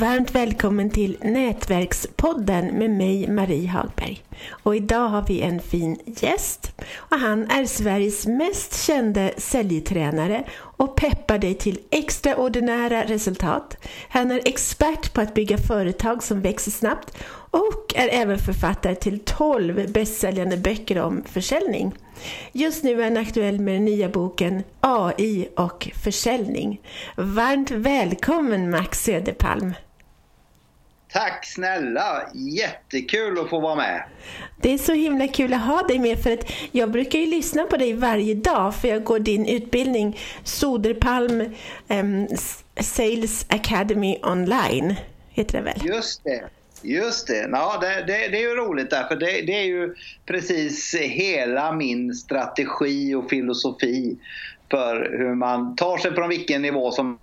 Varmt välkommen till Nätverkspodden med mig Marie Hagberg. Och idag har vi en fin gäst och han är Sveriges mest kände säljtränare och peppar dig till extraordinära resultat. Han är expert på att bygga företag som växer snabbt och är även författare till 12 bästsäljande böcker om försäljning. Just nu är han aktuell med den nya boken AI och försäljning. Varmt välkommen Max Söderpalm! Tack snälla! Jättekul att få vara med. Det är så himla kul att ha dig med för att jag brukar ju lyssna på dig varje dag för jag går din utbildning Soderpalm um, Sales Academy online. Heter det väl? Just det. Just det. Ja, det, det, det, är ju roligt därför det, det är ju precis hela min strategi och filosofi för hur man tar sig från vilken nivå som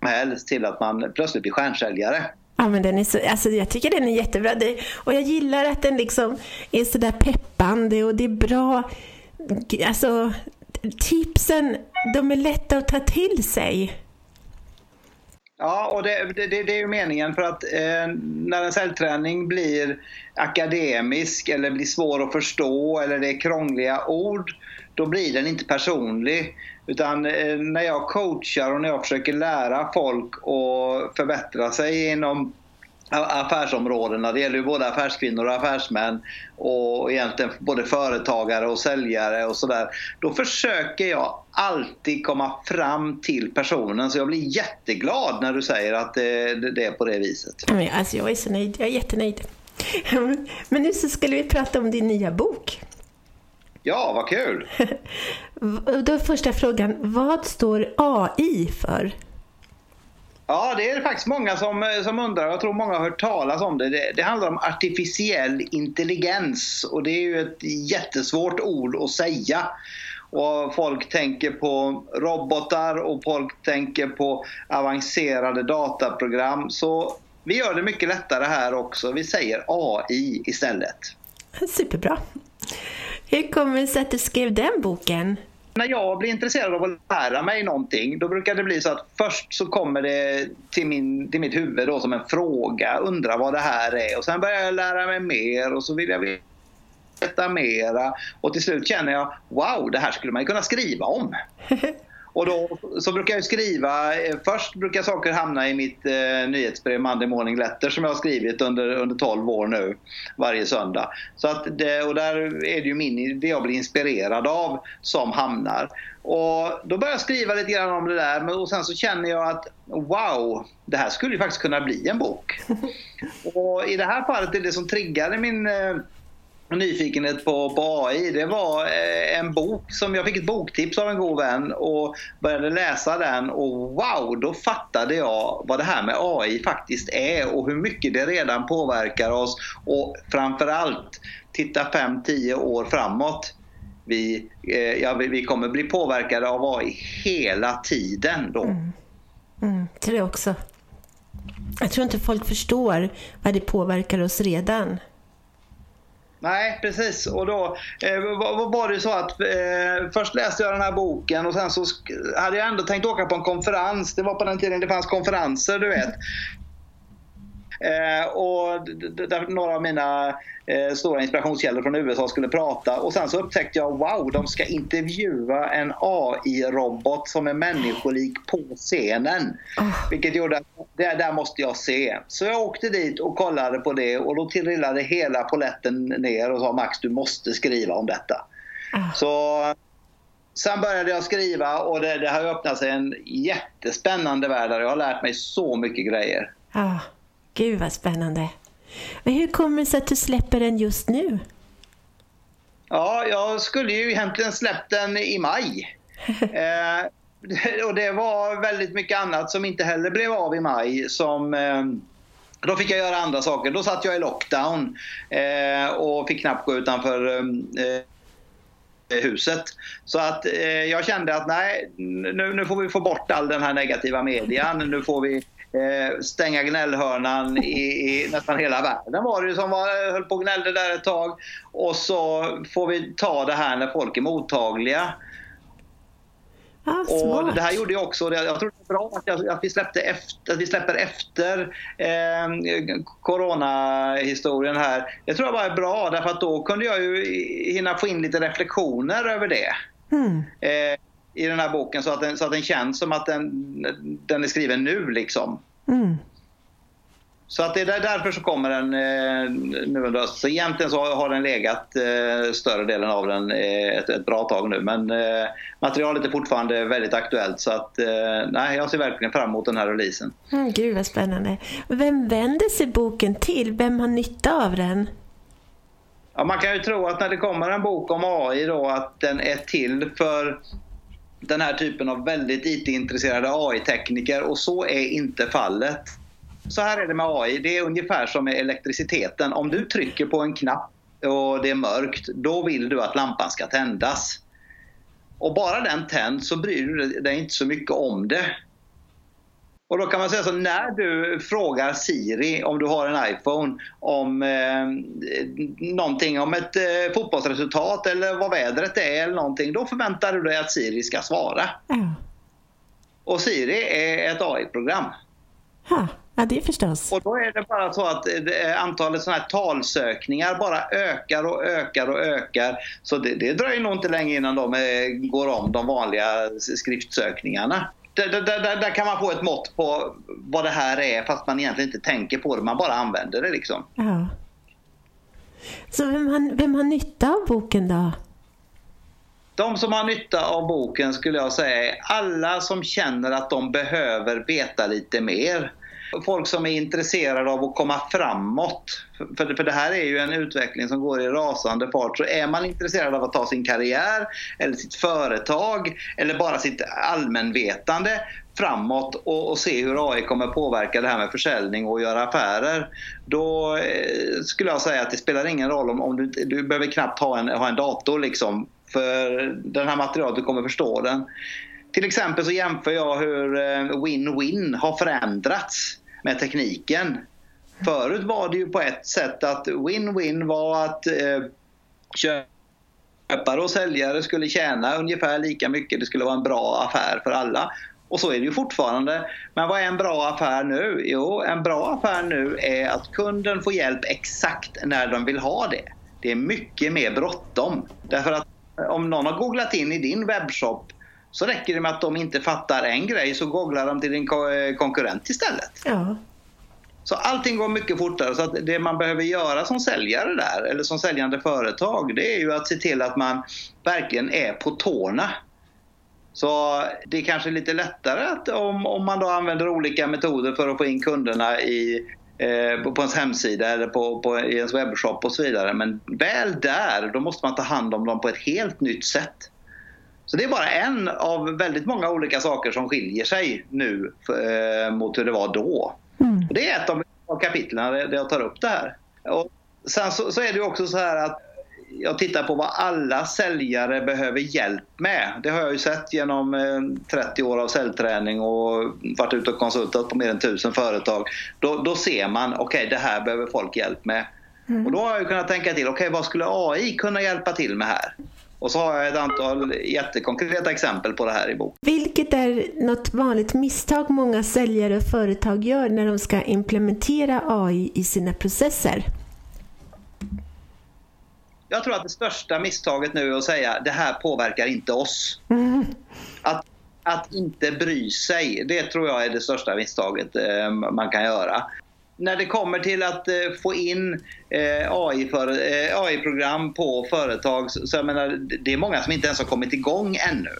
helst till att man plötsligt blir stjärnsäljare. Ja, men den är så, alltså jag tycker den är jättebra. Det, och jag gillar att den liksom är sådär peppande och det är bra. Alltså, tipsen, de är lätta att ta till sig. Ja, och det, det, det, är ju meningen för att eh, när en cellträning blir akademisk eller blir svår att förstå eller det är krångliga ord, då blir den inte personlig. Utan eh, när jag coachar och när jag försöker lära folk att förbättra sig inom affärsområdena. Det gäller ju både affärskvinnor och affärsmän och egentligen både företagare och säljare och sådär. Då försöker jag alltid komma fram till personen så jag blir jätteglad när du säger att eh, det, det är på det viset. Alltså jag är så nöjd, jag är jättenöjd. Men nu så skulle vi prata om din nya bok. Ja, vad kul! Då är första frågan, vad står AI för? Ja, det är det faktiskt många som, som undrar. Jag tror många har hört talas om det. det. det. handlar om artificiell intelligens och det är ju ett jättesvårt ord att säga. Och folk tänker på robotar och folk tänker på avancerade dataprogram. Så vi gör det mycket lättare här också. Vi säger AI istället. Superbra. Hur kommer det sig att du skrev den boken? När jag blir intresserad av att lära mig någonting då brukar det bli så att först så kommer det till, min, till mitt huvud då som en fråga, undrar vad det här är och sen börjar jag lära mig mer och så vill jag veta mera och till slut känner jag wow, det här skulle man ju kunna skriva om. Och då så brukar jag skriva, eh, först brukar saker hamna i mitt eh, nyhetsbrev Monday Morning Letter som jag har skrivit under, under 12 år nu varje söndag. Så att det, och där är det ju min, det jag blir inspirerad av som hamnar. Och då börjar jag skriva lite grann om det där och sen så känner jag att wow, det här skulle ju faktiskt kunna bli en bok. Och i det här fallet är det som triggade min eh, nyfikenhet på, på AI, det var eh, en bok som jag fick ett boktips av en god vän och började läsa den och wow, då fattade jag vad det här med AI faktiskt är och hur mycket det redan påverkar oss och framförallt titta 5-10 år framåt. Vi, eh, ja, vi kommer bli påverkade av AI hela tiden då. Mm. Mm, tror jag också. Jag tror inte folk förstår vad det påverkar oss redan. Nej, precis. Och då eh, var det så att eh, först läste jag den här boken och sen så hade jag ändå tänkt åka på en konferens. Det var på den tiden det fanns konferenser, du vet. Eh, och där några av mina eh, stora inspirationskällor från USA skulle prata och sen så upptäckte jag wow, de ska intervjua en AI-robot som är människolik på scenen. Oh. Vilket gjorde att det där måste jag se. Så jag åkte dit och kollade på det och då trillade hela poletten ner och sa Max, du måste skriva om detta. Oh. Så Sen började jag skriva och det, det har öppnat sig en jättespännande värld där jag har lärt mig så mycket grejer. Oh. Gud vad spännande. Men hur kommer det sig att du släpper den just nu? Ja, jag skulle ju egentligen släppt den i maj. eh, och det var väldigt mycket annat som inte heller blev av i maj. Som, eh, då fick jag göra andra saker. Då satt jag i lockdown eh, och fick knappt gå utanför eh, huset. Så att eh, jag kände att nej, nu, nu får vi få bort all den här negativa median. Nu får vi eh, stänga gnällhörnan i, i, nästan hela världen var det ju som var, höll på och gnällde där ett tag. Och så får vi ta det här när folk är mottagliga. Ah, och det här gjorde jag också, jag tror det är bra att, att, vi, släppte efter, att vi släpper efter eh, coronahistorien här. Det tror jag var bra därför att då kunde jag ju hinna få in lite reflektioner över det. Mm. Eh, I den här boken så att den, så att den känns som att den, den är skriven nu liksom. Mm. Så att det är därför så kommer den eh, nu under hösten. Så egentligen så har den legat eh, större delen av den eh, ett, ett, bra tag nu. Men eh, materialet är fortfarande väldigt aktuellt så att eh, nej, jag ser verkligen fram emot den här releasen. Mm, gud vad spännande. Vem vänder sig boken till? Vem har nytta av den? Ja, man kan ju tro att när det kommer en bok om AI då att den är till för den här typen av väldigt IT-intresserade AI-tekniker och så är inte fallet. Så här är det med AI, det är ungefär som med elektriciteten. Om du trycker på en knapp och det är mörkt, då vill du att lampan ska tändas. Och bara den tänds så bryr du dig inte så mycket om det. Och då kan man säga så när du frågar Siri om du har en iPhone om eh, någonting om ett eh, fotbollsresultat eller vad vädret är eller någonting. Då förväntar du dig att Siri ska svara. Mm. Och Siri är ett AI-program. Ja, det förstås. Och då är det bara så att eh, antalet sådana här talsökningar bara ökar och ökar och ökar. Så det, det dröjer nog inte länge innan de eh, går om de vanliga skriftsökningarna. Där, där, där, där, kan man få ett mått på vad det här är fast man egentligen inte tänker på det. Man bara använder det liksom. Ja. Så vem har, vem har nytta av boken då? De som har nytta av boken skulle jag säga är alla som känner att de behöver veta lite mer folk som är intresserade av att komma framåt. För, för det här är ju en utveckling som går i rasande fart. Så är man intresserad av att ta sin karriär eller sitt företag eller bara sitt allmänvetande framåt och, och, se hur AI kommer påverka det här med försäljning och göra affärer. Då eh, skulle jag säga att det spelar ingen roll om, om du, du behöver knappt ha en, ha en dator liksom. För den här materialet, du kommer förstå den. Till exempel så jämför jag hur eh, win-win har förändrats med tekniken. Förut var det ju på ett sätt att win-win var att eh, köpare och säljare skulle tjäna ungefär lika mycket. Det skulle vara en bra affär för alla. Och så är det ju fortfarande. Men vad är en bra affär nu? Jo, en bra affär nu är att kunden får hjälp exakt när de vill ha det. Det är mycket mer bråttom. Därför att om någon har googlat in i din webbshop så räcker det med att de inte fattar en grej så googlar de till din eh, konkurrent istället. Ja. Så allting går mycket fortare. Så det man behöver göra som säljare där, eller som säljande företag, det är ju att se till att man verkligen är på tårna. Så det är kanske lite lättare att om, om man då använder olika metoder för att få in kunderna i, eh, på ens hemsida eller på, på, i ens webbshop och så vidare. Men väl där, då måste man ta hand om dem på ett helt nytt sätt. Så det är bara en av väldigt många olika saker som skiljer sig nu eh, mot hur det var då. Mm. det är ett av kapitlen där jag tar upp det här. Och sen så, så, är det också så här att jag tittar på vad alla säljare behöver hjälp med. Det har jag ju sett genom 30 eh, år av säljträning och varit ute och konsultat på mer än 1000 företag. Då, då ser man, okej okay, det här behöver folk hjälp med. Mm. Och då har jag kunnat tänka till, okej okay, vad skulle AI kunna hjälpa till med här? Och så har jag ett antal jättekonkreta exempel på det här i boken. Vilket är något vanligt misstag många säljare och företag gör när de ska implementera AI i sina processer? Jag tror att det största misstaget nu är att säga det här påverkar inte oss. Mm. Att, att inte bry sig, det tror jag är det största misstaget eh, man kan göra när det kommer till att eh, få in eh, AI-program eh, på företag så jag menar, det är många som inte ens har kommit igång ännu.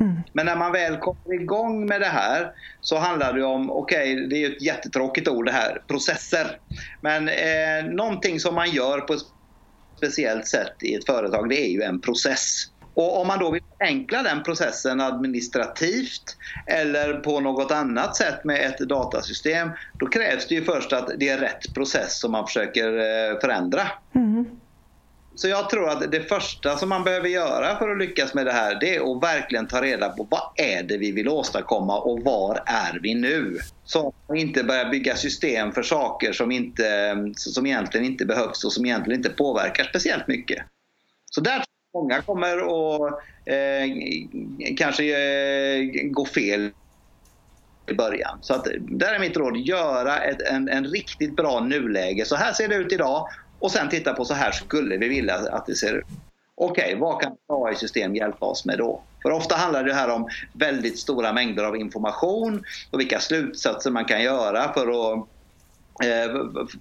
Mm. Men när man väl kommer igång med det här så handlar det om, okej okay, det är ett jättetråkigt ord det här, processer. Men eh, någonting som man gör på ett speciellt sätt i ett företag det är ju en process. Och om man då vill förenkla den processen administrativt eller på något annat sätt med ett datasystem, då krävs det ju först att det är rätt process som man försöker eh, förändra. Mm. Så jag tror att det första som man behöver göra för att lyckas med det här, det är att verkligen ta reda på vad är det vi vill åstadkomma och var är vi nu? Så att man inte börjar bygga system för saker som, inte, som egentligen inte behövs och som egentligen inte påverkar speciellt mycket. Så där många kommer att eh, kanske eh, gå fel i början. Så att, där är mitt råd, göra ett, en, en riktigt bra nuläge. Så här ser det ut idag och sen titta på så här skulle vi vilja att det ser ut. Okej, okay, vad kan AI-system hjälpa oss med då? För ofta handlar det här om väldigt stora mängder av information och vilka slutsatser man kan göra för att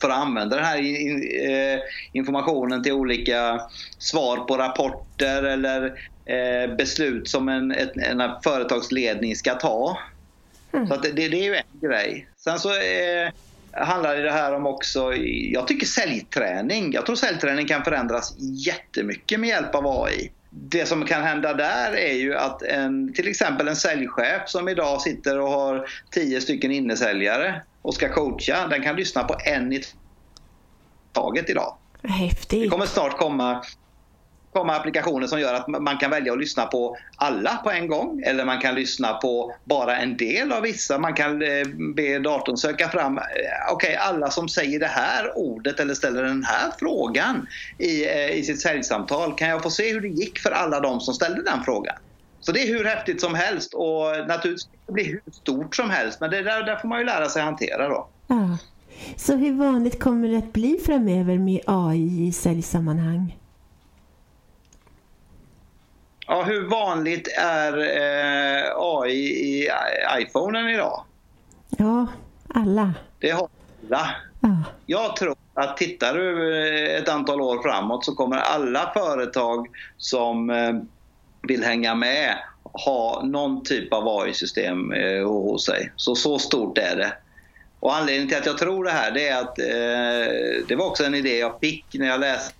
för att använda den här eh, informationen till olika svar på rapporter eller eh, beslut som en, en företagsledning ska ta. Mm. Så det, det, är ju en grej. Sen så eh, handlar det här om också, jag tycker säljträning. Jag tror säljträning kan förändras jättemycket med hjälp av AI. Det som kan hända där är ju att en, till exempel en säljchef som idag sitter och har tio stycken innesäljare och ska coacha, den kan lyssna på en i taget idag. Häftigt. Det kommer snart komma komma applikationer som gör att man kan välja att lyssna på alla på en gång eller man kan lyssna på bara en del av vissa. Man kan eh, be datorn söka fram, eh, okej okay, alla som säger det här ordet eller ställer den här frågan i, eh, i sitt säljsamtal, kan jag få se hur det gick för alla de som ställde den frågan? Så det är hur häftigt som helst och naturligtvis blir hur stort som helst men det där, där får man ju lära sig hantera då. Ja. Så hur vanligt kommer det att bli framöver med AI i säljsammanhang? Ja, hur vanligt är eh, AI i iPhonen idag? Ja, alla. Det har alla. Ja. Jag tror att tittar du ett antal år framåt så kommer alla företag som eh, vill hänga med ha någon typ av AI-system eh, hos sig. Så så stort är det. Och anledningen till att jag tror det här det är att eh, det var också en idé jag fick när jag läste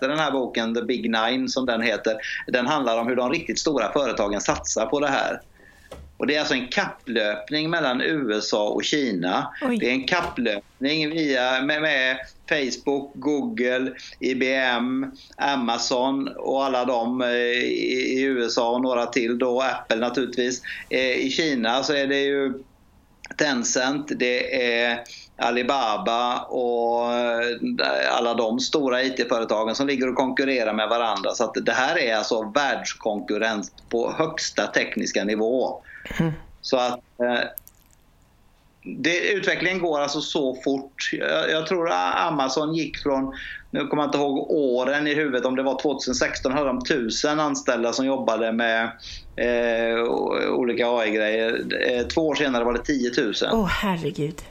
den här boken, The Big Nine som den heter, den handlar om hur de riktigt stora företagen satsar på det här. Och Det är alltså en kapplöpning mellan USA och Kina. Oj. Det är en kapplöpning via, med, med, Facebook, Google, IBM, Amazon och alla de eh, i, i USA och några till då, Apple naturligtvis. Eh, I Kina så är det ju Tencent, det är Alibaba och eh, alla de stora IT-företagen som ligger och konkurrerar med varandra. Så att det här är alltså världskonkurrens på högsta tekniska nivå. Mm. Så att eh, det, utvecklingen går alltså så fort. Jag, jag, tror Amazon gick från, nu kommer jag inte ihåg åren i huvudet, om det var 2016 hade de 1000 anställda som jobbade med eh, olika AI-grejer. Eh, två år senare var det 10 000. Åh oh, herregud.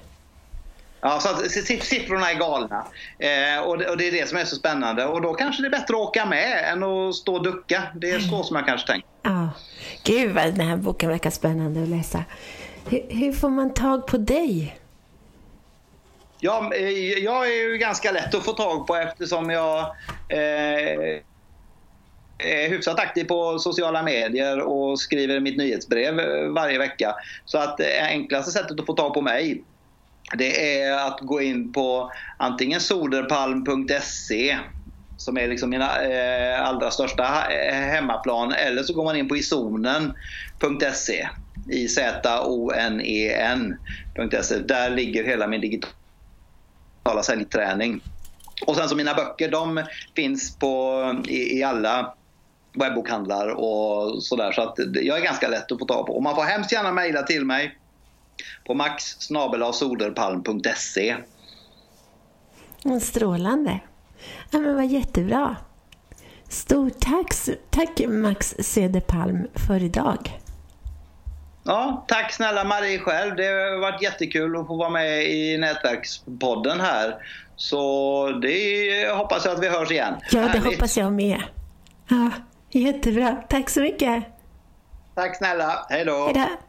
Ja, så att siffrorna är galna. Eh, och, det, och, det, är det som är så spännande. Och då kanske det är bättre att åka med än att stå och ducka. Det är så som jag kanske tänker. Ja. Gud vad den här boken verkar spännande att läsa. Hur, hur får man tag på dig? Ja, eh, jag är ju ganska lätt att få tag på eftersom jag eh, är hyfsat aktiv på sociala medier och skriver mitt nyhetsbrev eh, varje vecka. Så att enklaste sättet att få tag på mig det är att gå in på antingen soderpalm.se som är liksom mina eh, allra största eh, hemmaplan eller så går man in på izonen.se i Z-O-N-E-N.se. Där ligger hela min digitala säljträning. Och sen så mina böcker, de finns på, i, i alla webbokhandlar och sådär. Så att jag är ganska lätt att få tag på. Och man får hemskt gärna mejla till mig på max. Strålande. Ja, men vad jättebra. Stort tack, tack Max Cederpalm för idag. Ja, tack snälla Marie själv. Det har varit jättekul att få vara med i Nätverkspodden här. Så det hoppas jag att vi hörs igen. Ja, det Härligt. hoppas jag med. Ja, jättebra. Tack så mycket. Tack snälla. Hej då. Hej då.